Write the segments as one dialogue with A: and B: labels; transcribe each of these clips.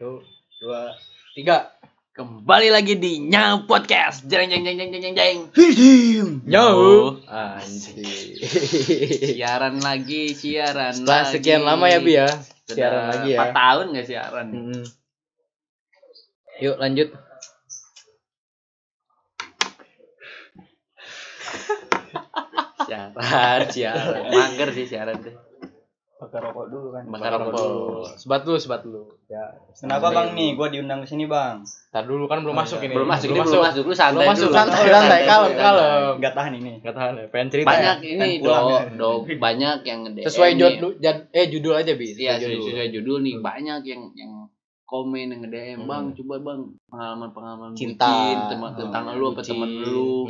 A: Satu, dua, tiga.
B: Kembali lagi di Nyau Podcast. Jeng jeng jeng jeng jeng jeng jeng.
A: Anjir.
B: Siaran lagi, siaran
A: Setelah
B: lagi.
A: sekian lama ya Bi ya.
B: Sudah
A: Siaran lagi ya.
B: 4 tahun gak siaran?
A: Mm-mm. Yuk lanjut.
B: Siaran, siaran. Mager sih siaran tuh.
C: Bakar rokok dulu kan.
B: Bakar rokok dulu.
A: Sebat dulu, sebat dulu. Ya.
C: Kenapa bang nih? Gue diundang ke sini bang.
A: Ntar dulu kan belum
C: Oh,
A: masuk
C: iya.
A: ini.
B: Belum masuk, ini belum masuk. Lu santai
A: Belum masuk,
B: dulu.
A: santai, santai, kalem, kalem.
C: Gak tahan ini.
A: Gak tahan ya, pengen cerita
B: Banyak
A: ya.
B: ini
C: Kan pulang.
B: do, do banyak yang nge
A: Sesuai judul, eh judul aja Bi.
B: Iya,
A: Sesuai
B: judul nih banyak yang yang komen yang nge-DM, "Bang,
A: Hmm.
B: coba Bang, pengalaman-pengalaman
A: Cinta.
B: bucin, teman
A: Oh,
B: tentang lu apa temen lu."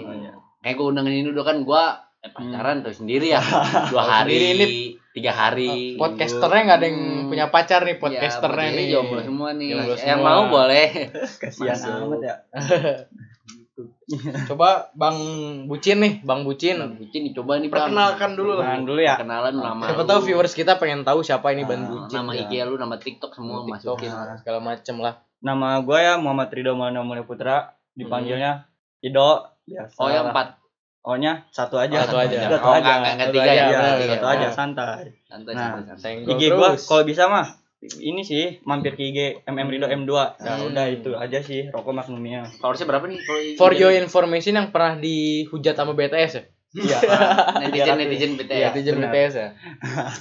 B: Kayak gue undang ini udah kan gua eh, pacaran tuh sendiri ya. Dua
A: Oh,
B: hari,
A: sendiri
B: tiga hari.
A: Podcasternya nggak ada yang
B: Hmm.
A: punya pacar nih,
B: Ya,
A: podcasternya
B: ini
A: nih.
B: jomblo semua nih.
A: Jomblo
B: yang
A: semua.
B: mau boleh.
C: Kasihan amat ya.
A: Coba Bang Bucin nih, Bang Bucin.
B: Bang Bucin dicoba nih, Bang.
A: Perkenalkan dulu lah.
C: Kenalan dulu ya.
B: Kenalan nama
A: Siapa tahu viewers kita pengen tahu siapa ini Bang
C: Ah,
A: Bucin.
B: nama
A: ya.
B: IG lu, nama TikTok semua
A: TikTok,
B: masukin.
A: nah, segala macem lah.
C: Nama gue ya Muhammad Ridho Maulana Putra. Dipanggilnya Ido. Biasa.
B: Oh, yang empat.
C: O-nya satu aja.
A: Satu aja.
C: Satu
B: Oh,
C: aja.
B: nggak- nggak- nggak
A: Satu
B: tiga
A: aja,
B: ya.
C: Iya,
A: berarti
C: satu
A: ya.
C: aja santai.
B: Santai,
C: Nah,
B: santai,
C: IG gua kalau bisa mah ini sih mampir ke IG MM Ridho M2. Ya
A: Hmm.
C: udah itu aja sih rokok.
B: Followersnya berapa nih? Kalau IG?
A: For your information yang pernah dihujat sama BTS ya?
C: Iya.
B: netizen netizen BTS.
C: Iya,
A: Netizen
C: benar.
A: BTS ya?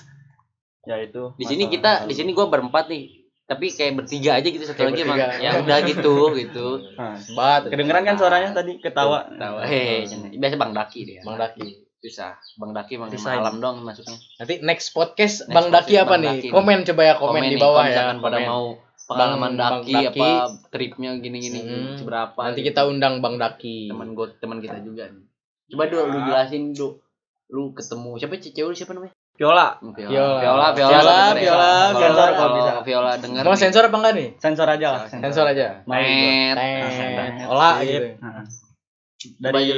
C: ya itu.
B: Di sini kita di sini gua berempat nih. Tapi kayak bertiga aja gitu satu
A: Kayak
B: lagi emang.
A: bertiga.
B: Ya udah gitu gitu.
C: Nah,
A: Sebat.
C: kedengeran kan suaranya tadi ketawa.
B: Tahu. Eh, biasa Bang Daki dia.
A: Bang Daki.
B: Susah. Bang Daki emang
C: Susah
B: malam dong masuknya.
A: Nanti next podcast
B: Next
A: Bang Daki
B: podcast
A: apa
B: Bang
A: nih?
B: Daki.
A: Komen coba ya komen, di bawah ya.
B: misalkan pada
A: komen.
B: mau pengalaman
A: Bang-
B: Daki,
A: Bang Daki.
B: apa tripnya gini-gini
A: Hmm.
B: seberapa.
A: Nanti
B: gitu.
A: kita undang Bang Daki.
B: teman gue teman kita juga nih. Coba dulu lu jelasin dulu. Lu ketemu siapa cewek lu siapa namanya?
C: Viola.
B: Viola.
A: Viola.
B: Viola, Viola,
A: Viola,
B: Kalau-
C: sensor kalau
B: kalau
C: bisa.
B: Viola denger.
A: Mau
B: nih.
A: sensor apa enggak nih?
C: Sensor aja lah.
A: Sensor aja. Teng. Olah gitu.
C: Nah,
B: Dari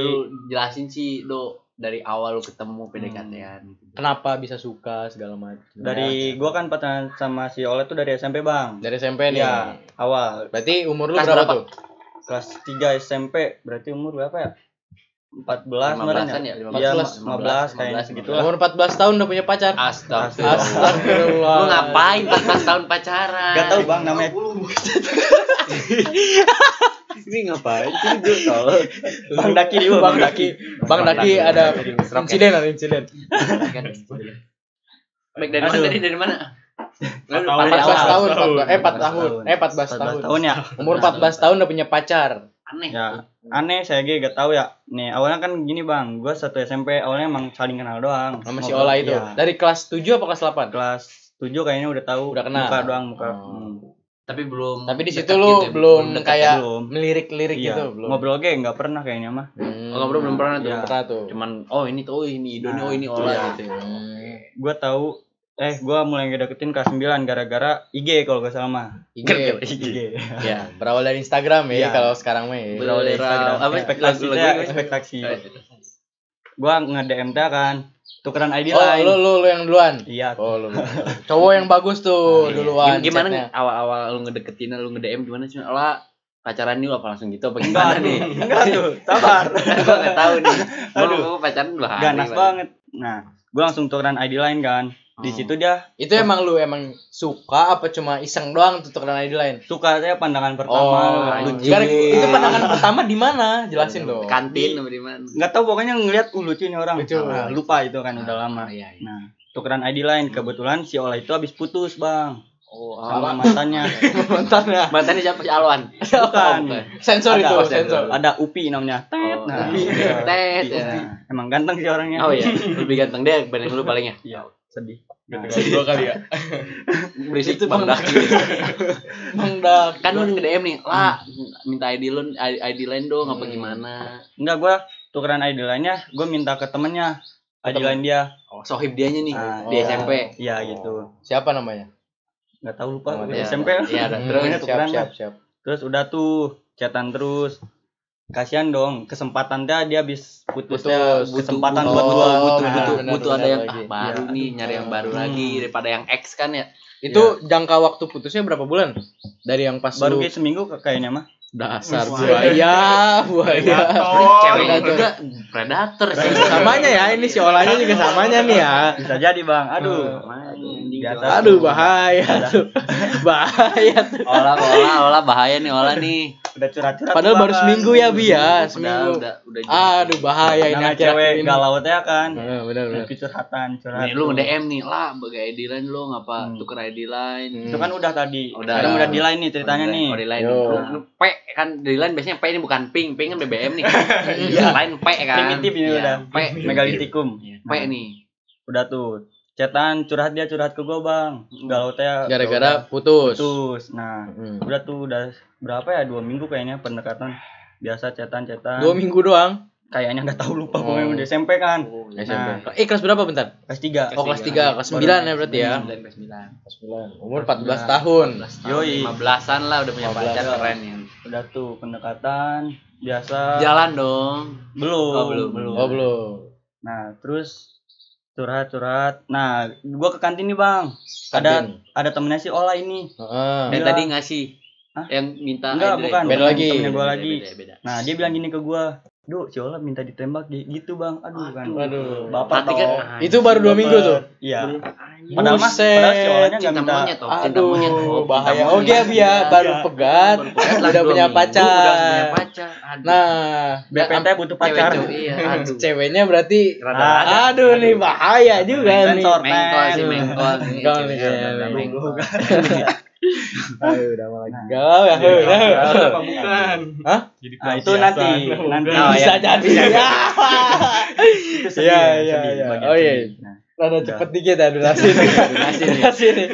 B: jelasin sih do dari awal lu ketemu PDKT-an.
A: Kenapa bisa suka segala macam.
C: dari gua kan pacaran sama si Oleh tuh dari SMP, Bang.
A: dari SMP nih.
C: Iya, awal.
A: Berarti umur lu berapa? tuh?
C: Kelas 3 SMP, berarti umur berapa ya? 14 kemarin
B: 15-an
C: ya?
B: ya?
C: Iya,
B: 15,
C: 15 kayaknya
B: 15,
C: segitu
B: Itulah.
C: lah.
A: Umur 14 tahun udah punya pacar.
B: Astagfirullah.
A: Astagfirullah.
B: Lu ngapain 14 tahun pacaran?
C: Gak tahu Bang namanya.
B: Ini ngapain sih du tol?
C: Bang Daki dulu,
A: Bang
C: Bang
A: Daki. Bang Daki ada
B: ya?
A: insiden ada insiden.
B: Baik dari mana tadi dari mana?
C: tahun.
A: 14 tahun,
C: tahun.
A: 14 eh 4 tahun. Eh 14 tahun.
C: 14 tahun ya.
A: Umur 14 tahun udah punya pacar.
B: Aneh.
C: Ya, aneh saya ge gak tahu ya. Nih, awalnya kan gini, Bang. Gua satu SMP, awalnya emang saling kenal doang.
A: Sama si
C: Ngobrol.
A: Ola itu.
C: Iya.
A: Dari kelas 7 apa kelas 8?
C: kelas 7 kayaknya udah tahu.
A: Udah kenal.
C: Muka doang, muka.
A: Oh.
C: Hmm.
B: Tapi belum
A: Tapi di situ lu
B: gitu ya,
A: belum
B: dekat
A: kayak
C: belum.
A: melirik-lirik
C: Iya.
A: gitu, belum.
C: Ngobrol ge nggak pernah kayaknya mah.
A: Hmm.
B: Oh, ngobrol belum pernah tuh.
C: Iya.
A: Pernah tuh.
B: Cuman oh ini tuh oh ini Ido
C: Nah,
B: oh ini Ola
C: iya.
B: gitu.
A: Hmm.
C: Gua tahu eh gua mulai ngedeketin kelas 9 gara-gara IG kalau gak salah mah.
A: IG.
C: IG.
A: Ya, berawal dari Instagram ya
C: Iya.
A: kalau sekarang mah ya.
C: Berawal dari Instagram.
B: Apa?
C: ekspektasi ekspektasi.
B: Oh,
C: Gua nge-DM teh kan. Tukeran ID
A: Oh,
C: lain.
A: lu, lu lu yang duluan.
C: Iya.
A: Oh, lu. Cowok yang bagus tuh duluan.
B: Gimana awal-awal lu ngedeketin lu nge-DM gimana sih? Ola pacaran nih apa langsung gitu apa
C: Enggak
B: gimana nih?
C: Enggak tuh, sabar.
B: Gua enggak tahu nih. Gua
C: Aduh.
B: gua pacaran dua hari.
C: Ganas
B: Bang.
C: banget. Nah, gua langsung tukeran ID lain kan. Di
B: Oh.
C: situ dia
A: Itu emang lu emang suka apa cuma iseng doang tuh tukeran ID lain?
C: suka saya pandangan pertama.
A: Oh. Gara- itu pandangan pertama di mana? Jelasin dong.
B: Kantin di mana?
C: Nggak tahu pokoknya ngelihat uh, lucu nih orang.
A: Lucu.
C: Nah, lupa itu kan udah lama.
B: Oh, iya, iya.
C: Nah, tukeran ID lain kebetulan si Ola itu habis putus, Bang.
B: Oh,
C: Sama mantannya.
A: Mantannya.
B: Mantannya siapa si Alwan?
C: Bukan.
A: Sensor
C: Ada,
A: itu,
C: ada.
A: sensor.
C: Ada Upi namanya. Tet.
B: Oh,
C: Nah,
B: Upi.
C: iya.
B: Tet,
C: Upi.
B: ya.
C: Emang ganteng sih orangnya.
B: Oh iya, lebih ganteng dia banding lu palingnya.
C: Iya, sedih. Nah,
A: Dua kali ya.
B: Berisik
A: Itu
B: Bang Daki.
A: Bang Dak.
B: kan lu nge-DM nih, lah minta ID lu ID lain dong apa
A: Hmm.
B: gimana?
C: enggak gua tukeran ID lainnya, gua minta ke temennya. ID lain dia.
B: Oh, sohib dianya nih
C: Ah,
B: di
A: oh.
B: SMP.
C: Iya gitu.
A: Siapa namanya?
C: Nggak tahu lupa.
A: Oh,
C: Di
B: iya.
C: SMP.
B: Iya, ada.
A: Hmm,
B: Terus
A: siap, siap, siap.
C: Terus udah tuh chatan terus. Kasihan dong, kesempatan dia dia habis putus,
A: Putus.
C: kesempatan
B: butuh,
C: buat
B: butuh,
C: gua.
B: butuh,
A: Nah,
B: butuh,
A: benar,
B: butuh
A: benar
B: ada yang
A: lagi.
B: ah, baru
C: Iya.
B: nih, nyari yang baru
A: Hmm.
B: lagi daripada yang X kan ya.
A: Itu jangka waktu putusnya berapa bulan? Dari yang pas
C: baru
A: lu
C: kayak seminggu kayaknya mah
A: dasar buaya, buaya.
B: Cewek
A: Predator.
B: juga predator sih.
A: Samanya ya, ini si olahnya juga samanya nih ya.
C: bisa jadi bang aduh Biasa.
A: Aduh bahaya tuh. Bahaya tuh.
B: Olah, olah, olah bahaya nih, olah nih.
C: Udah curhat-curhat
A: Padahal baru seminggu ya Bi ya,
B: Udah,
A: seminggu.
B: udah, udah.
A: Aduh bahaya ini akhir-akhir
C: cewek
A: ini.
C: galau teh kan
A: Heeh, benar benar.
C: lebih curhatan curhat
B: Nih lu nge-DM nih lah, bagai ID line lu ngapa
C: Hmm.
B: tuker ID line.
C: itu kan udah tadi
B: Udah.
C: sekarang udah di line nih ceritanya nih
B: Oh, di line.
A: Yo.
B: Lu, lu P kan di line biasanya P ini bukan ping, ping kan BBM nih. Iya, line P kan.
C: Primitif ini
B: Iya,
C: udah.
B: P.
C: megalitikum
B: P nih.
C: udah tuh cetan curhat dia curhat ke gua bang galau teh
A: Gara-gara putus.
C: putus nah
A: Hmm.
C: udah tuh udah berapa ya dua minggu kayaknya pendekatan biasa cetan cetan
A: Dua minggu doang.
C: kayaknya nggak tahu lupa
A: Oh.
C: pokoknya udah SMP kan
A: SMP. Eh kelas berapa bentar?
C: kelas tiga
A: Oh kelas 3, kelas 9 ya berarti ya.
B: 9 kelas 9.
A: Kelas 9. Umur 14 tahun.
C: Yoi.
B: 15-an lah udah punya
A: 15.
B: pacar keren ya.
C: udah tuh pendekatan biasa
B: Jalan dong.
C: belum
B: Oh, belum, belum.
A: Oh belum.
C: nah terus curhat curhat nah gua ke kantin nih bang ada
A: Kantin.
C: ada temennya si Ola ini
A: Heeh.
B: Yang tadi ngasih
C: Hah?
B: yang minta
C: Enggak, bukan.
A: Beda lagi.
C: Temennya gua lagi.
B: Beda, beda.
C: nah dia bilang gini ke gua Duh, si Ola minta ditembak gi- gitu bang. Aduh kan.
A: Waduh.
C: Bapak
B: kan,
A: Itu baru dua minggu tuh.
C: Iya. Padahal mah,
A: Buset.
C: padahal si nggak
B: Cinta
C: minta.
B: monyet toh, cinta monyet.
A: Aduh,
B: Oh,
A: bahaya. Oke,
B: monyet.
A: Bia, baru
C: Iya.
A: pegat.
B: Baru pegat lah
A: Udah punya pacar.
B: Udah punya pacar. Aduh.
A: Nah,
C: BPT butuh
B: Cewek
C: pacar.
B: Iya, aduh.
A: ceweknya berarti. Aduh nih bahaya juga nih.
B: Mengkol sih mengkol. nih,
A: Mengkol nih, iya, iya.
B: mengkol.
A: Ayo udah malah
C: Nah.
A: galau ya. udah.
D: Apa bukan?
A: Hah?
D: Jadi
C: Nah, itu nanti nanti
B: Oh,
A: Bisa
B: ya.
A: jadi. Ya.
C: itu sedih,
A: Iya,
C: ya,
A: iya,
C: sedih,
A: iya.
C: bagian
A: Oh, iya. Rada cepet dikit ya durasi nih.
B: Durasi nih.
A: Durasi nih.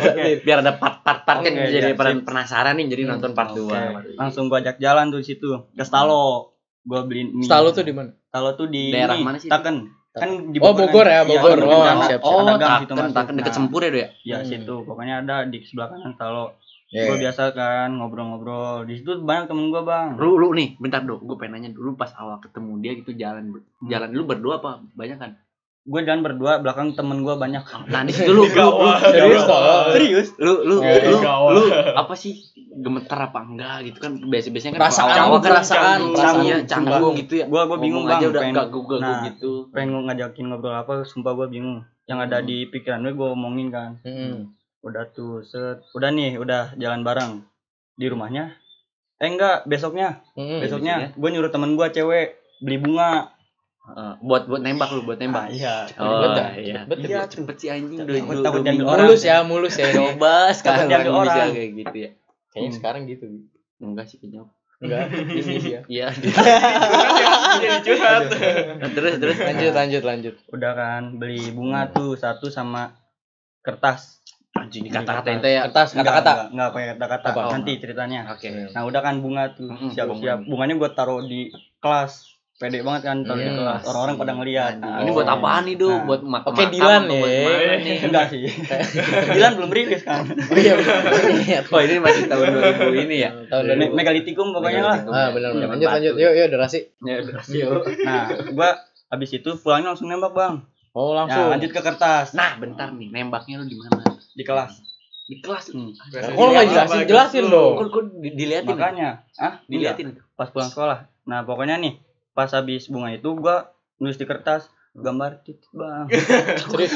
B: Oke, Biar ada part-part kan
C: Oke,
B: jadi
C: iya,
B: pada
C: sip.
B: penasaran nih jadi nonton part
C: Oke,
B: 2.
C: langsung gua ajak jalan tuh di situ ke Stalo. Gua beliin mie.
A: Stalo tuh di mana?
C: Stalo tuh di
B: Daerah mana sih?
C: Taken. Kan di
A: Oh, Bogor ya,
C: Iya,
A: Bogor.
C: di
A: Oh,
C: Kan
A: siap, siap.
B: Oh,
C: gang situ
B: taken, taken deket
C: Nah,
B: sempur ya, ya?
C: Ya
A: Hmm.
C: situ, pokoknya ada di sebelah kanan Stalo.
A: Iya.
C: Gue biasa kan ngobrol-ngobrol. Di situ banyak temen gua bang.
B: Lu lu nih, bentar dong, gue pengen nanya dulu pas awal ketemu dia gitu jalan
C: Hmm.
B: jalan lu berdua apa banyak kan?
C: Gue jalan berdua, belakang temen gua banyak.
B: Nah, di situ lu lu, lu,
A: Serius?
C: Serius?
B: lu lu lu, lu apa sih gemeter apa enggak gitu kan biasa biasanya kan
A: Perasaan,
B: kan
A: perasaan,
B: iya canggung gitu ya
C: Gua gua bingung bang.
B: aja udah
C: pengen-
B: enggak gugel
C: nah,
B: gitu
C: pengen ngajakin ngobrol apa, sumpah gua bingung. Yang ada
B: Hmm.
C: di pikiran gue gue omongin kan.
A: Hmm.
C: Udah tuh, set. Udah nih, udah jalan bareng di rumahnya. Eh enggak, besoknya,
A: Hmm.
C: besoknya gue nyuruh temen gua cewek beli bunga.
B: Heeh, buat buat nembak lu buat
C: Ah,
B: nembak
C: iya.
B: oh
A: Cepet
B: iya
A: cepet
B: iya
A: dah.
B: cepet sih anjing
C: Takut-
B: dua dua- dua minggu.
A: Mulus ya, mulus ya.
B: coba sekarang bisa
C: orang.
B: kayak gitu ya
A: Kayaknya
C: Hmm.
A: sekarang gitu.
B: enggak sih kayaknya
A: Enggak, ini sih ya.
B: iya
D: Jadi curhat.
B: Nah, terus terus
A: Lanjut, lanjut, lanjut.
C: Udah kan beli bunga tuh satu sama kertas.
B: anjing kata-kata ente ya
A: Kertas, kata-kata.
C: enggak, enggak pakai kata-kata. Nanti ceritanya.
B: oke
C: Nah, udah kan bunga tuh siap-siap.
B: bunga.
C: Bunganya gue taruh di kelas. Pede banget kan taruh di
A: Hmm.
C: kelas. Orang-orang pada ngeliat. Nah,
B: ini
A: Oh.
B: buat apaan nih, Do?
C: Nah.
B: Buat mak
A: Oke, Dilan nih?
C: Enggak sih. Dilan belum rilis kan.
A: Oh iya.
B: Oh, ini masih tahun 2000 ini ya.
A: Tahun
C: Me-
A: 2000.
C: Megalitikum pokoknya lah.
A: Ah, benar benar. Lanjut, lanjut. Yuk, yuk, durasi.
B: Ya udah.
C: Nah, gua abis itu pulangnya langsung nembak bang.
A: Oh,
C: Nah,
A: langsung.
C: lanjut ke kertas
B: Nah, bentar nih, nembaknya lu di mana?
C: di kelas.
B: Di kelas.
C: Hmm.
A: Kok lu nggak jelasin, jelasin dong.
B: Kok kok di- diliatin?
C: Makanya, ah,
B: diliatin.
C: Pas pulang sekolah. Nah, pokoknya nih, pas habis bunga itu gua nulis di kertas gambar titik bang.
A: Serius.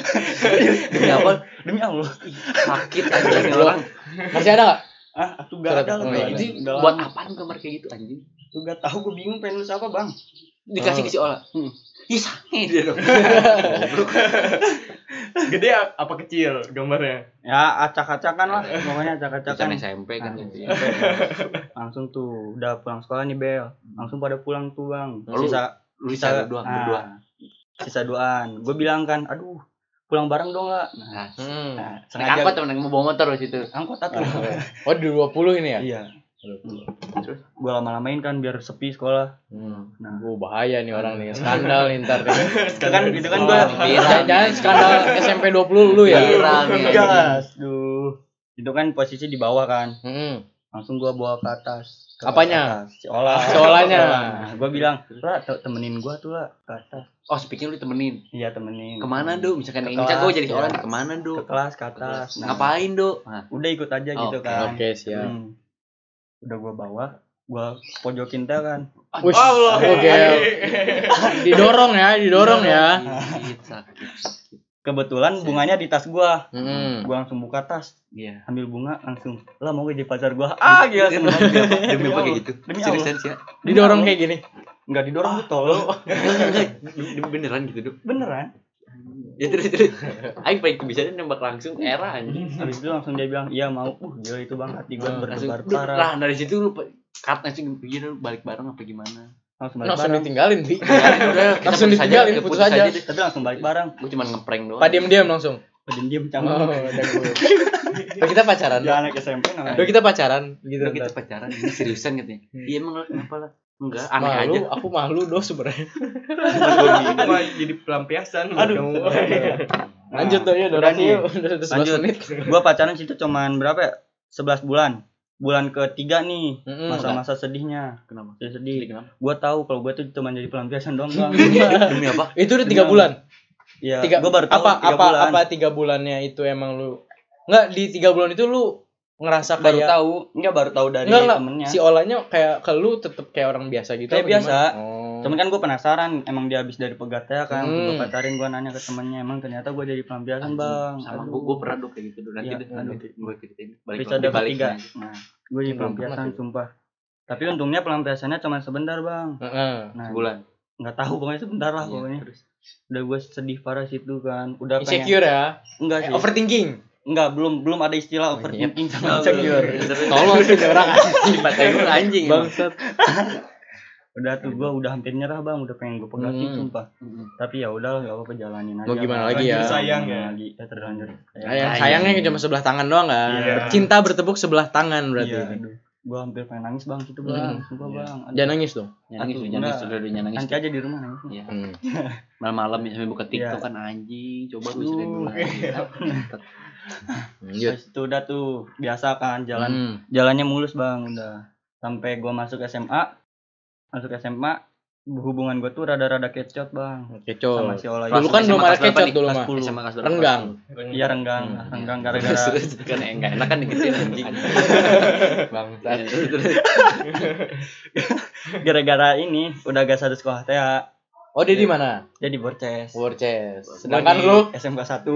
B: Demi apa?
C: Demi Allah.
B: Sakit anjing orang.
A: Masih ada nggak?
C: Ah, aku gak ada lah.
A: oh, iya.
B: Buat apaan gambar kayak gitu anjing?
C: Aku gak tahu, gue bingung pengen nulis apa bang.
B: Dikasih
A: Oh.
B: ke si Ola. Hmm. Ih, sange dia dong.
D: Gede apa kecil gambarnya?
C: Ya acak-acakan lah, pokoknya acak-acakan.
B: SMP kan
C: Nah,
B: gitu ya.
C: Langsung tuh, udah pulang sekolah nih Bel. Langsung pada pulang tuh bang.
B: Lu-
C: Sisa
B: Lu bisa berdua,
C: ah,
B: berdua.
C: Sisa duaan. Gue bilang kan, aduh pulang bareng dong lah. Nah,
B: Nah,
A: Hmm.
C: nah
B: naik
C: sengaja
B: angkot temen mau bawa motor di situ.
C: angkot atuh.
A: Oh, di 20 ini ya?
C: Iya.
B: Terus?
C: Gue lama-lamain kan biar sepi sekolah.
A: Hmm.
C: Nah.
A: Nah, bahaya nih orang nih. Skandal nih ntar.
C: Itu kan itu kan gue.
A: Jangan skandal SMP 20 lu ya.
C: Gas. Duh. Itu kan posisi di bawah kan.
A: Hmm.
C: langsung gua bawa ke atas Ke
A: Apanya?
C: atas. si olah
A: Si olahnya.
C: Nah, gua bilang lah te- temenin gua tuh lah ke atas
B: Oh, speaking lu temenin.
C: iya temenin
B: Ke mana, Do? Misalkan
C: Ke
B: ini gue jadi seorang
C: ya.
B: ke mana, Do?
C: ke kelas ke atas Nah,
B: Ngapain, Do? Nah,
C: udah ikut aja gitu kan
A: Oke, siap.
C: Hmm. Udah gua bawa gua pojokin teh kan
A: Wih,
D: Allah.
A: Oke. Didorong ya, didorong ya.
C: kebetulan bunganya di tas gua
A: Hmm.
C: gua langsung buka tas
B: Iya.
C: ambil bunga langsung lah mau gak jadi pacar gua ah gila seneng.
B: Demi apa kayak gitu?
C: Demi
B: Seriusan sih ya?
A: Didorong kayak gini.
C: nggak didorong tuh tolong
B: Enggak, enggak. Beneran gitu, Do.
C: beneran
B: Ya terus terus. Aing paling kebiasaan nembak langsung era anjing.
C: habis itu langsung dia bilang iya mau uh gila itu bang hati gua
B: Langsung,
C: berdebar
B: "Duh,
C: parah
B: lah dari situ lu cut langsung pikir lu balik bareng apa gimana?
C: langsung balik
A: Langsung
C: bareng
A: ditinggalin, Bi.
B: udah, kita
A: Langsung ditinggalin,
B: aja,
A: putus aja.
C: tapi langsung balik bareng
B: Gue cuma ngeprank doang.
A: Pak diam-diam langsung.
C: diem diem
A: Oh,
C: canggung
A: udah gue. Udah kita pacaran.
C: dia anak SMP namanya
A: Udah kita pacaran gitu.
B: Udah kita pacaran ini seriusan katanya.
A: Hmm.
B: Iya emang kenapa lah? Enggak, aneh
A: malu,
B: aja.
A: aku malu doh sebenarnya.
D: Cuma jadi pelampiasan
C: Aduh.
D: kamu.
A: Lanjut tuh ya,
C: udah
A: durasi
C: nih.
A: yuk. Udah 11
C: Lanjut.
A: menit.
C: gua pacaran situ cuman berapa ya 11 bulan bulan ketiga nih
A: Mm-mm.
C: masa-masa sedihnya
B: Kenapa?
C: sedih
B: Sedih
C: sedih
B: kenapa?
C: gua tahu kalau gua tuh cuma jadi pelampiasan doang bang
B: Demi apa?
A: Itu udah
C: Demi
A: tiga
C: apa?
A: bulan.
C: Iya,
A: Tiga,
C: gua baru tahu
A: apa
C: tiga
A: apa
C: bulan.
A: apa tiga bulannya itu emang lu Enggak di tiga bulan itu lu ngerasa
C: baru
A: kayak
C: tahu enggak baru tahu dari
A: Enggak, enggak.
C: temennya
A: si olanya kayak ke lu tetep kayak orang biasa gitu
C: Kayak
A: apa
C: biasa.
A: gimana? Oh.
C: cuman kan gue penasaran emang dia habis dari pegatnya kan
A: Hmm.
C: gue pacarin gue nanya ke temennya emang ternyata gue jadi pelampiasan bang
B: Sama gue, gue pernah dulu kayak gitu dulu. Nanti
C: Iya,
B: deh,
C: aduh.
B: gue ceritain. Balik balik
C: ketiga
B: nih.
C: nah gue jadi
A: Belum
C: pelampiasan sumpah tapi untungnya pelampiasannya cuma sebentar bang
A: Heeh.
C: nah
B: Sebulan.
C: nggak tahu pokoknya sebentar lah
B: Iya,
C: pokoknya
B: terus.
C: udah gue sedih parah situ kan udah pengen
A: Insecure ya.
C: enggak sih
A: overthinking.
C: Enggak belum belum ada istilah
A: Oh,
C: overthinking
B: iya.
C: sama insecure
A: Tolong sih orang
B: Anjing, lu anjing.
A: bangsat.
C: udah tuh gue udah hampir nyerah bang udah pengen gue pegatin
A: Hmm.
C: sumpah
B: Mm-mm.
C: tapi ya udah gak apa-apa jalanin aja
A: Mau gimana lagi ya?
D: Sayang ya.
C: lagi ya terlanjur
A: Nah, yang sayangnya cuma sebelah tangan doang kan.
D: Iya.
A: Cinta bertepuk sebelah tangan berarti.
C: Iya, aduh. Gua hampir pengen nangis bang situ bang,
A: Hmm.
C: sumpah
B: Iya.
C: bang. Aduh.
A: Jangan nangis dong.
B: Jangan nangis,
C: Aduh,
B: jangan nangis,
C: enggak.
B: jangan nangis.
C: Nanti aja di rumah nangis.
B: Iya.
A: Hmm.
B: Malam-malam ya sampai buka TikTok kan anjing. Coba lu
C: Aduh.
B: sering dulu.
A: Lanjut.
C: Terus itu udah tuh biasa kan jalan
A: Hmm.
C: jalannya mulus bang udah sampai gua masuk SMA masuk SMA hubungan gua tuh rada-rada kecot bang sama
A: Kecoh.
C: si Ola
A: Dulu kan belum ada kecot dulu mah.
C: 10.
B: SMA kelas berapa?
A: Renggang.
C: iya renggang
A: Hmm.
C: renggang gara-gara
B: kan enggak enak kan digituin anjing. Terus.
C: gara-gara ini udah gak satu sekolah teh
A: Oh, dia di mana?
C: jadi borces
A: Borces.
C: Gua
A: Sedangkan
C: di
A: lu
C: SMK 1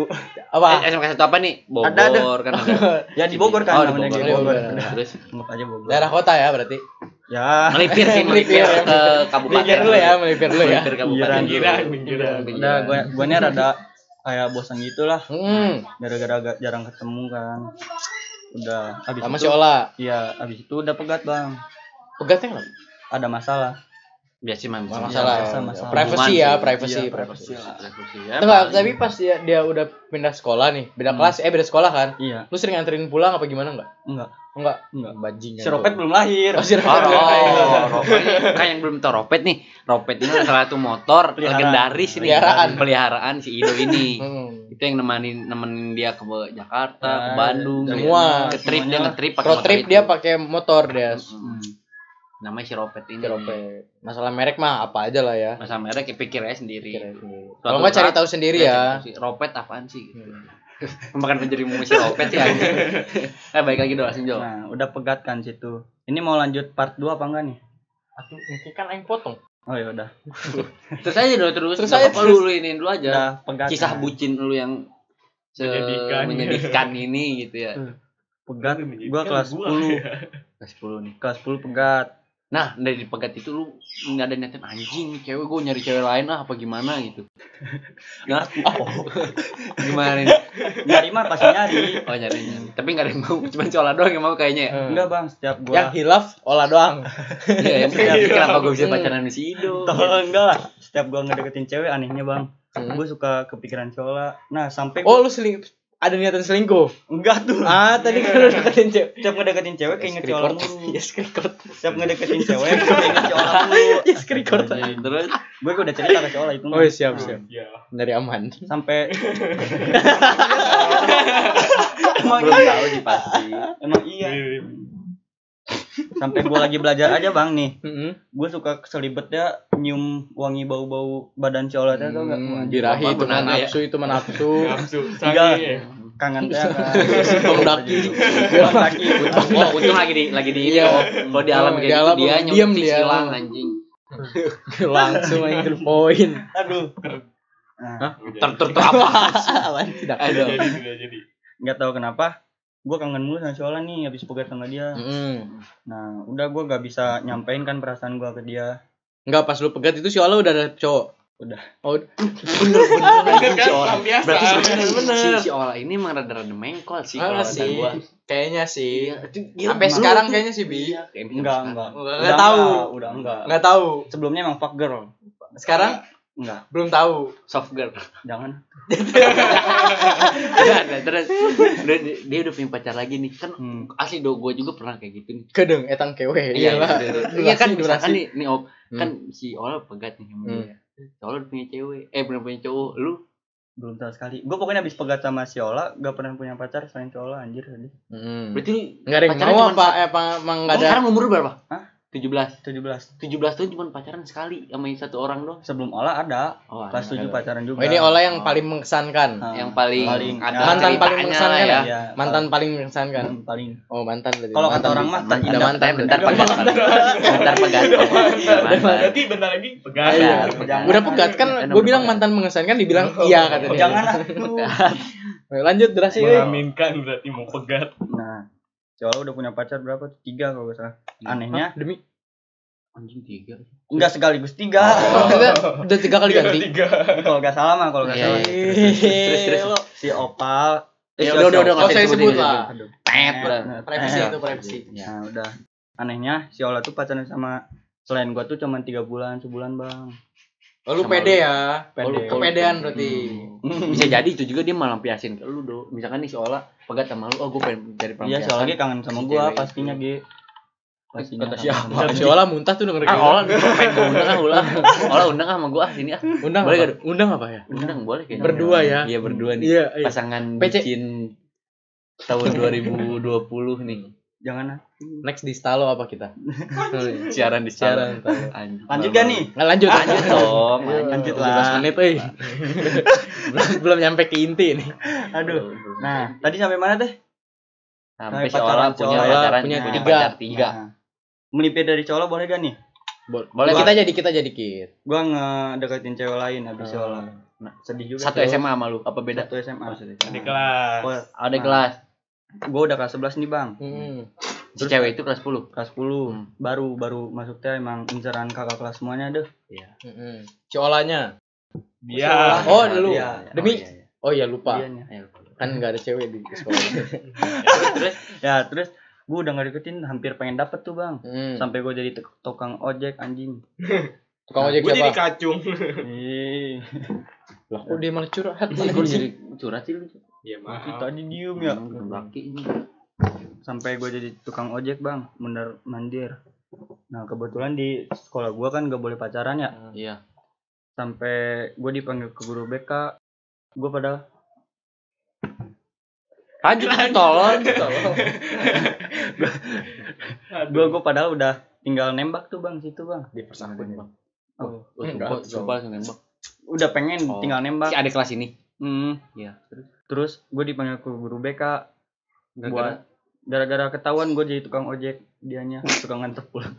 A: apa?
B: Eh, kelas satu apa nih? Bogor
C: Ada, ada.
B: kan ada.
C: ya di Bogor kan
B: Oh, di
C: namanya
B: Bogor.
C: di Bogor
A: Bogor.
C: Udah,
B: Terus
C: anggap aja Bogor
A: Daerah kota ya berarti.
C: ya
B: melipir sih, melipir
A: Melipir,
B: ke kabupaten.
A: Melipir dulu ya, melipir dulu ya.
B: Melipir kabupaten.
C: Pinggiran,
D: pinggiran,
C: udah gua gua nya rada kayak bosan gitu lah
A: Hmm.
C: gara-gara gak jarang ketemu kan udah abis
A: Sama
C: itu
A: si Ola.
C: iya abis itu udah pegat bang
A: Pegatnya kenapa?
C: ada masalah
B: Biasa mah
A: Masalah.
C: biasa, masalah.
A: Privacy ya, privacy.
B: Iya,
A: privacy.
B: privacy ya.
A: Enggak, tapi pas dia, dia udah pindah sekolah nih, beda
C: Hmm.
A: kelas, eh beda sekolah kan?
C: iya
A: Lu sering anterin pulang apa gimana enggak?
C: enggak
A: Enggak.
C: enggak
A: Bajingan.
C: si Ropet belum lahir
A: Oh, si
B: Oh,
A: Ropet.
B: oh, Ropet. Kan yang belum tahu Ropet nih. Ropet ini adalah salah satu motor
C: Peliharaan.
B: legendaris ini.
A: Peliharaan.
B: Peliharaan si Ido ini.
A: Hmm.
B: Itu yang nemenin nemenin dia ke Jakarta, ke
C: Nah,
B: Bandung,
C: dari-
A: Semua.
B: ke trip dia
C: semuanya.
B: nge-trip pakai
A: Road
B: motor
A: trip
B: itu.
A: dia pakai motor dia.
B: Namanya si Ropet ini.
A: Si Ropet. Masalah merek mah apa aja lah ya.
B: Masa merek ya pikir aja sendiri.
A: Sendiri. Kalau nggak cari tahu sendiri ya.
B: sih, Ropet apaan sih gitu. Makan menjadi si Ropet sih anjing. eh baik lagi langsung Jo.
C: nah udah pegat kan situ ini mau lanjut part 2 apa enggak nih
A: Aku mungkin kan aing potong.
C: oh ya udah
B: Terus aja dulu terus.
A: Terus
B: Nggak
A: aja terus.
B: lu, ini dulu aja.
C: udah pegat
B: Kisah
C: kan.
B: bucin lu yang se-
D: Menyedihkan.
B: menyedihkan ini gitu ya.
C: pegat gua kelas
D: gua.
C: 10
B: Kelas 10 nih.
C: kelas 10 pegat
B: Nah, dari pegat itu lu nggak ada niatan anjing, cewek gue nyari cewek lain lah apa gimana gitu. Nah, gimana nih?
C: nyari mah pasti nyari
B: Oh nyari nyari. Tapi nggak ada yang mau, cuma cola doang yang mau kayaknya. ya.
C: enggak bang setiap
A: Yang
C: gua
A: hilaf olah doang.
B: Iya, yang berarti kenapa gue bisa pacaran di si Ido?
C: Tolong enggak lah setiap gua ngedeketin cewek anehnya bang
A: Hmm.
C: gue suka kepikiran cola nah sampai
A: Oh, lu seling ada niatan selingkuh.
C: enggak tuh
A: Ah, tadi kan lu deketin cewek.
C: setiap ngedeketin cewek keinget cola mulu
A: Yes, record.
C: setiap ngedeketin cewek keinget cola mulu
A: Yes, record.
B: Terus
C: gue udah cerita ke cola itu
A: Oh, siap, siap.
D: Iya.
A: Dari aman.
C: sampai emang iya
B: pasti.
C: emang iya sampai gue lagi belajar aja bang nih
A: Heeh.
C: gue suka keselibet ya nyium wangi bau-bau badan si Ola teh tau gak Wah, anjir,
A: birahi
B: Bapak
A: itu
B: naga ya?
A: nafsu itu mah nafsu
D: Nafsu.
C: Tiga. Kangen teh
A: Bang daki
C: daki
B: Oh, untung lagi di lagi di ini.
A: Iya.
B: oh. Kalau di alam kayak
A: di
B: gitu
A: alam
B: dia nyuci
A: dia.
B: silang anjing.
A: langsung aja ke poin
C: aduh nah,
B: Ter ter ter apa?
A: Tidak
B: Aduh.
D: Jadi tidak jadi.
C: nggak tahu kenapa gue kangen mulu sama si Ola nih habis pegat sama dia
A: Mm.
C: nah udah gue gak bisa nyampein kan perasaan gue ke dia
A: Enggak pas lu pegat itu si Ola udah ada cowok.
C: Udah.
A: Oh,
B: Bener bener anjing
D: kan, pelampiasan.
B: Berarti sebenarnya
A: Bener.
B: si, si Ola ini emang rada-rada mengkol sih kalau
A: ah,
B: kata
A: sih.
B: gua.
A: Kayaknya sih.
B: Gila,
A: Sampai sekarang
B: tuh-
A: kayaknya sih Bi.
B: Iya,
C: enggak
B: sekarang.
C: enggak
A: Enggak,
C: Udah
A: tahu.
C: udah enggak
A: Enggak tahu.
C: sebelumnya emang fuck girl
A: Sekarang
C: enggak
A: belum tahu.
B: Soft girl.
C: jangan
B: enggak, terus dia, dia udah punya pacar lagi nih kan
C: hmm.
B: asli do gue juga pernah kayak gitu nih
A: Kedeng etang kewe.
B: iya
A: lah.
B: iya, iya. iya kan
A: Durasi,
B: misalkan nih nih op
A: Hmm.
B: kan si Ola pegat nih sama
A: Hmm.
B: dia si Ola udah punya cewek eh belum punya cowok lu
C: belum sama sekali gue pokoknya habis pegat sama si Ola gak pernah punya pacar selain si Ola anjir tadi
A: Hmm.
B: berarti
A: Enggak ada yang
B: pacaran
A: mau apa? apa emang enggak ada?
B: sekarang umur lu berapa
C: Hah?
B: 17
C: 17
B: 17 tahun cuma pacaran sekali sama satu orang doang
C: sebelum Ola ada
B: oh,
C: kelas
B: ada.
C: 7 pacaran juga
A: Oh, ini Ola yang
C: Oh.
A: paling mengesankan.
C: Ah,
B: yang paling,
C: paling
B: ada
C: ya,
A: mantan paling mengesankan ya?
C: Iya,
A: Mantan paling mengesankan.
C: paling paling
A: Oh, mantan berarti.
C: Kalau kata
A: Mantan
C: orang
A: Mantan
C: indah.
A: mantan
B: bentar pegat bentar pegat Iya, mantan.
D: Berarti bentar lagi pegat.
A: Iya. Udah pegat kan gue bilang mantan mengesankan dibilang iya katanya.
C: jangan.
A: Lanjut durasi euy.
D: Mengaminkan berarti mau pegat.
C: nah si Ola udah punya pacar berapa tiga kalau gak salah. Anehnya.
A: Hah? demi?
B: Anjing tiga.
C: Enggak sekaligus tiga.
A: Oh, udah, tiga kali ganti.
D: Tiga.
C: kalau gak salah mah kalau gak
B: Iya,
C: salah.
B: iya. Terus, terus.
A: Lo
C: si Opal. Eh,
B: Ya udah, udah, udah,
A: Oh, saya sebut lah.
B: Udah.
A: Privacy
C: eh,
A: itu privacy.
C: Nah udah. Anehnya si Ola tuh pacaran sama selain gua tuh cuma tiga bulan sebulan bang
A: Oh, lu pede
B: lu.
A: ya.
C: Pede.
A: Oh, lu kepedean berarti.
B: bisa jadi itu juga dia malah lampiasin ke lu do misalkan nih Ola pegat sama lu oh gue pengen cari
C: Iya
B: pelampiasan
C: Ola lagi kangen sama
B: Si
C: gua pastinya. Ge pastinya
A: Kata siapa?
C: gua.
A: Si Ola muntah tuh denger
B: ah
A: kayak
B: Ola pengen gue undang ah Ola Ola undang ah sama gue ah sini ah.
A: Undang
B: Boleh
A: apa?
B: gak?
A: Undang apa ya?
B: undang boleh kayaknya
A: Berdua ya?
B: iya berdua nih
A: Iya, iya.
B: pasangan bikin tahun 2020 nih
C: jangan ah
A: Next di Stalo apa kita?
B: siaran di
A: Siaran.
C: lanjut gak nih
A: Nggak lanjut,
B: lanjut dong
C: lanjut
A: 17
C: lah.
A: menit, euy. Belum nyampe ke inti nih.
C: aduh nah tadi sampai mana teh
B: sampai si punya pacaran
A: punya
B: punya
A: tiga.
B: tiga
C: Nah, melipir dari cowok boleh gak nih
A: Boleh, kita jadi kita jadi kit.
C: gua ngedeketin cewek lain habis Ola
A: Ah.
C: nah, sedih juga
B: satu. SMA sama lu apa beda
C: satu SMA
D: Di kelas.
C: Oh,
B: ada
C: Nah.
B: kelas
C: gua udah kelas 11 nih bang
A: Hmm.
B: si cewek itu kelas 10
C: kelas 10
B: Hmm.
C: baru baru masuknya emang inceran kakak kelas semuanya deh
A: Mm-mm. Si Olanya.
D: Dia.
A: Oh, lu.
C: Iya.
A: Demi-
B: Oh, iya, iya.
A: Oh iya lupa.
C: Dianya.
B: Ayo.
A: Kan nggak ada cewek di sekolah.
B: terus
C: ya terus gua udah nggak deketin hampir pengen dapet tuh bang
A: Hmm.
C: sampai gua jadi tuk- tukang ojek anjing
A: Tukang ojek
D: Gue jadi kacung.
C: Ih,
A: Lah kok dia malah curhat
B: Gue
A: sih?
B: jadi curhat sih
D: Iya maaf.
C: tadi diem ya.
B: Laki ini.
C: Sampai gue jadi tukang ojek bang. Bener mandir. Nah kebetulan di sekolah gua kan gak boleh pacaran ya.
B: Iya.
C: Sampai gue dipanggil ke guru BK gue pada
B: lanjut tolong.
C: Gue gue padahal udah tinggal nembak tuh bang situ bang.
A: Di persakun bang.
C: Oh,
A: enggak,
B: sumpah langsung nembak.
C: Udah pengen
B: Oh.
C: tinggal nembak.
B: Si ada kelas ini
C: Hmm,
B: iya terus
C: terus gue dipanggil ke guru BK
B: Gara-gara-
C: buat gara-gara ketahuan gue jadi tukang ojek dianya tukang nganter pulang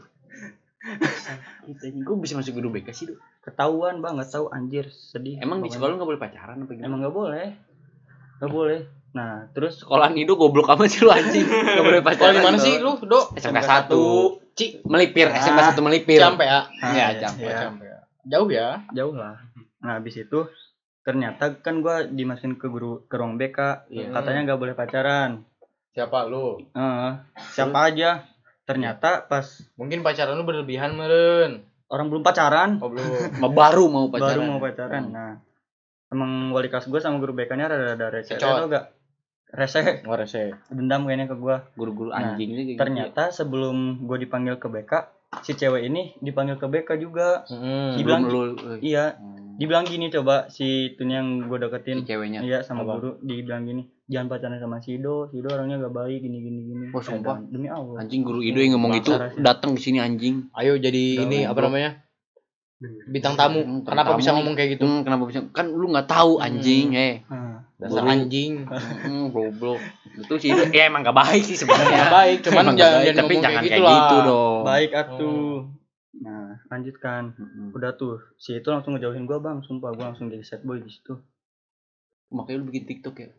B: gue bisa masuk guru BK sih Dok?
C: ketahuan bang nggak tahu anjir sedih
B: emang di sekolah nggak boleh pacaran apa gimana
C: emang nggak boleh nggak boleh nah terus
B: sekolahan itu goblok amat sih lu anjing nggak boleh pacaran
A: di mana sih lu, Dok?
B: SMK 1 Ci melipir
C: Ah.
B: SMK 1 melipir
A: Campe ya?
B: Iya,
C: Ah,
B: Campe.
C: ya.
A: Campe ya. Jauh ya?
C: jauh lah nah habis itu ternyata kan gua dimasukin ke guru ke ruang BK
B: Iya.
C: katanya nggak boleh pacaran
A: Siapa lu?
C: Eh, siapa aja ternyata pas
A: Mungkin pacaran lu berlebihan meren.
C: orang belum pacaran
A: Oh belum.
B: Baru mau pacaran
C: baru mau pacaran nah emang wali kelas gua sama guru BK nya rada rada rese
A: Kecot.
C: tau gak rese
A: Ngorese.
C: dendam kayaknya ke gua
B: guru-guru
C: Nah,
B: anjing gitu.
C: ternyata sebelum gua dipanggil ke BK si cewek ini dipanggil ke BK juga
A: Hmm.
C: Dibilang-
B: belum lu
C: iya
B: Hmm.
C: dibilang gini coba si itunya yang gue
B: si
C: deketin
B: ceweknya
C: iya sama
A: Apa?
C: guru dibilang gini jangan pacaran sama Sido Sido orangnya gak baik gini gini gini
B: Oh, sumpah?
C: Dan- demi Allah
B: Anjing guru Ido yang ngomong itu
C: Parah sih.
B: datang di sini anjing.
A: Ayo jadi
C: Udah,
A: ini apa
B: bro.
A: namanya? Bintang tamu.
B: Hmm,
A: Kenapa
B: tamu
A: bisa
B: nih.
A: ngomong kayak gitu?
B: Hmm, kenapa bisa? Kan lu nggak tahu anjing, eh.
C: Nah,
A: Dasar anjing.
B: Hmm, goblok. Itu sih ya emang gak baik sih sebenarnya.
A: Baik, cuman
B: Emang
A: jangan,
B: baik,
A: jangan
B: tapi jangan
A: kayak
B: kayak
A: gitu,
B: gitu dong.
C: baik atuh nah lanjutkan
B: Mm-mm.
C: udah tuh si itu langsung ngejauhin gua bang sumpah gua langsung jadi sad boy di situ
B: Makanya lu bikin TikTok ya.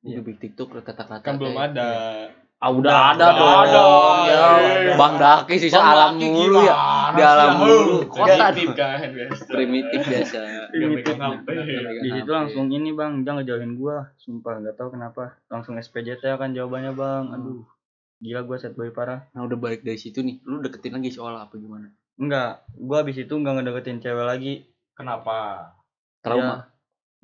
C: Iya.
B: Lu bikin TikTok kata-kata.
D: Kan belum ada.
B: Ah udah ada
D: Udah
B: dong.
D: ada.
B: Ya. Bang Daki sih alam mulu ya. Di alam mulu. Kota
D: Primitif kan biasa.
B: primitif biasa.
D: Megang HP.
C: di situ langsung ini bang dia ngejauhin gua sumpah nggak tahu kenapa langsung SPJT kan jawabannya bang aduh gila gua sad boy parah
B: Nah udah balik dari situ nih, lu deketin lagi soal apa gimana?
C: enggak gua abis itu nggak ngedeketin cewek lagi
D: Kenapa?
B: Trauma.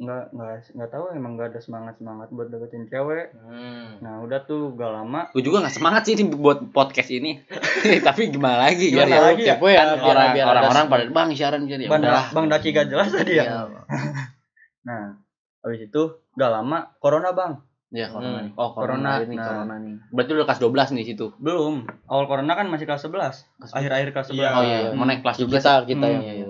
C: Nggak nggak nggak tahu emang nggak ada semangat semangat buat deketin cewek
A: Hmm.
C: nah udah tuh gak lama
B: Gue juga gak semangat sih ini buat podcast ini. Tapi gimana lagi kan
A: ya,
C: lagi ya?
A: ya,
B: Kan
A: biar
B: orang
A: biar ada
B: orang-orang pada bang siaran jadi ya
C: bang,
B: udahlah.
C: bang Daki gak jelas tadi ya
B: Iya.
C: nah abis itu gak lama corona bang
B: Ya, corona
A: Hmm.
B: nih. Oh, corona,
C: Corona,
B: nih,
C: nah.
B: corona nih. Berarti udah kelas 12 nih situ.
C: belum awal corona kan masih kelas 11
B: Kelas
C: akhir-akhir kelas 11
D: Iya.
B: Oh iya, iya. mau naik kelas juga
A: kita kita
C: Hmm.
A: yang
B: Iya, iya.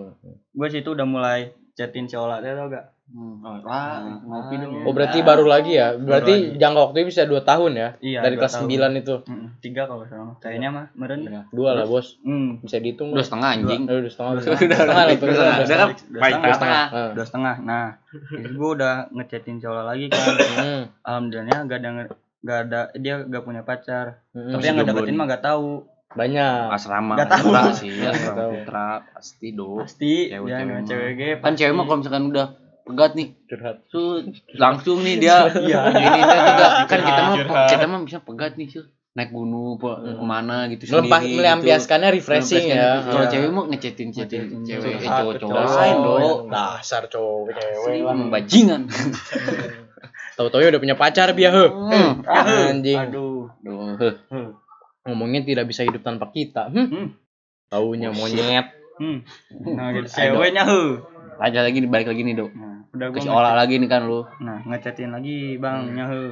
C: gue situ udah mulai chatin si Ola tau gak
B: Hmm. Oh,
C: Nah,
B: ngopi dong.
A: Oh berarti baru lagi ya? Berarti
C: lagi.
A: jangka waktunya bisa 2 tahun ya?
C: iya
A: Dari
C: dua
A: kelas
C: tahun.
A: 9 itu.
C: Mm, tiga kalau salah kayaknya mah meren
B: Iya.
A: Dua lah bos.
C: hmm,
A: Bisa dihitung.
B: Udah
A: nggak?
B: setengah anjing.
A: Eh, Udah setengah.
C: Udah
A: Udah
C: setengah.
A: setengah lah.
B: Udah
A: bener,
B: setengah.
A: udah
B: Udah kan
C: Udah
B: baik
C: setengah.
B: setengah.
A: Ah.
C: dua setengah nah gue udah ngechatin Ola lagi kan
A: Hmm.
C: alhamdulillahnya gak ada gak ada dia gak punya pacar
A: Hmm.
C: tapi yang ngedeketin mah gak tahu
A: banyak.
B: Asrama
C: Nggak tahu.
B: putra sih, asrama putra pasti dong.
C: pasti
B: Cewek-
C: dia
B: cewek
C: cewek ge
B: Kan cewek mah kalau misalkan udah pegat nih,
A: Curhat.
B: tuh langsung nih dia
C: Iya.
B: ini teh pegat. kan kita mah
D: Curhat.
B: kita mah bisa pegat nih sih naik gunung pe-
A: Hmm.
B: ke mana gitu
A: Melempah,
B: sendiri
A: melampiaskannya refreshing
B: Melampiaskan
A: ya.
B: gitu. Kalau
C: Iya.
B: cewek mau ngechatin chatin
C: Ngechatin
B: cewek eh, cowok-cowok
C: curhat.
B: lain dong.
A: Dasar cowok cewek
B: bajingan.
A: Tahu-tahu udah punya pacar dia, heh.
B: Hmm.
A: Anjing.
C: aduh
B: Duh, heh.
C: Hmm.
A: Ngomongnya tidak bisa hidup tanpa kita. Hmm.
C: Hmm.
A: Taunya
B: Oh,
A: monyet.
C: Hmm. Nah, gitu ceweknya
B: lagi balik lagi nih, Dok.
C: Nah, udah
B: Ke
C: gua
B: sekolah lagi nih kan lu.
C: Nah, ngechatin lagi bang
B: Hmm.
C: nyahe.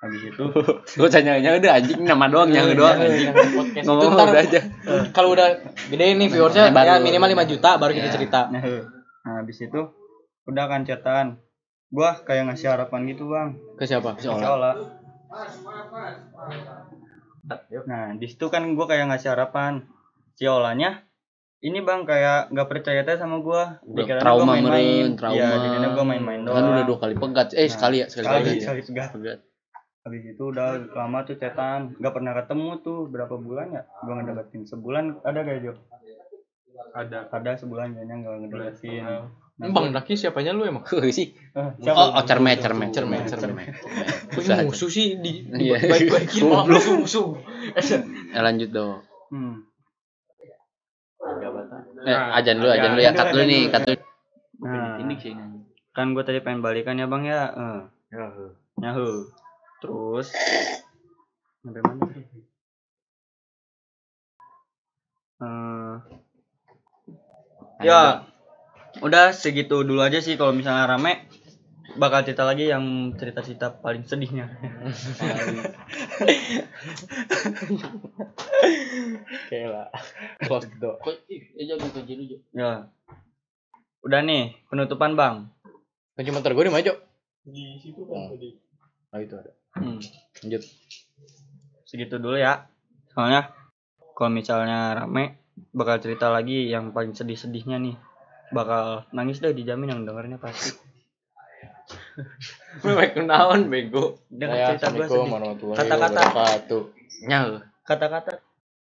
C: Habis itu
B: Gua tanya nyawa udah anjing nama doang nyawa doang anjing. Ngomong
A: ntar
B: udah aja.
A: kalau udah gede nih viewersnya
B: Baru-
A: ya minimal 5 juta baru kita
B: Iya.
A: cerita.
C: Nah, habis itu udah kan chatan. Gua kayak ngasih harapan gitu, Bang.
A: Ke siapa?
C: Ke Ola. Nah, di situ kan gua kayak ngasih harapan. Si Olanya ini bang kayak nggak percaya teh sama Dikiranya
B: trauma
C: gua main-main.
B: meren, trauma.
C: iya dikiranya gua main-main doang
B: Kan udah dua kali pegat. Eh,
C: Nah,
B: sekali ya, sekali
C: sekali
B: pegat ya.
C: sekali segat
B: Pegat.
C: habis itu udah lama tuh cetan nggak pernah ketemu tuh berapa bulan ya gua ngedeketin sebulan ada gak Jo
D: Ada.
C: ada sebulan kayaknya nggak ngedeketin Nah,
A: Bang Daki siapanya lu emang?
B: Wih, sih.
C: eh,
B: Oh, oh cermet, cermet,
A: Cermet,
B: cermet,
A: cermet.
B: cermet.
A: Kok
B: Susah.
A: ini musuh sih di, di
B: Iya.
A: baik-baikin malah
B: Goblok.
A: musuh-musuh.
B: Ya, lanjut dong.
C: hmm.
B: Eh, ajan dulu, ajan dulu ya. Cut dulu nih, cut dulu.
C: nah
B: Ini sih.
C: kan gue tadi pengen balikan ya bang ya eh nyahu terus sampai mana Eh, ya udah segitu dulu aja sih kalau misalnya rame bakal cerita lagi yang cerita-cerita paling sedihnya
A: Oke lah. Close the door.
C: Ya udah nih penutupan bang
A: Kunci motor gue di mana, Jok?
D: Di situ
A: Oh.
D: kan tadi.
A: Oh itu ada.
C: Hmm,
A: Lanjut.
C: segitu dulu ya soalnya kalau misalnya rame bakal cerita lagi yang paling sedih-sedihnya nih bakal nangis deh dijamin yang dengernya pasti
B: Baik kenaon bego.
C: Dengar
A: Saya
C: cerita
A: Assalamualaikum
C: sedih Kata-kata.
B: Nyawa.
C: kata-kata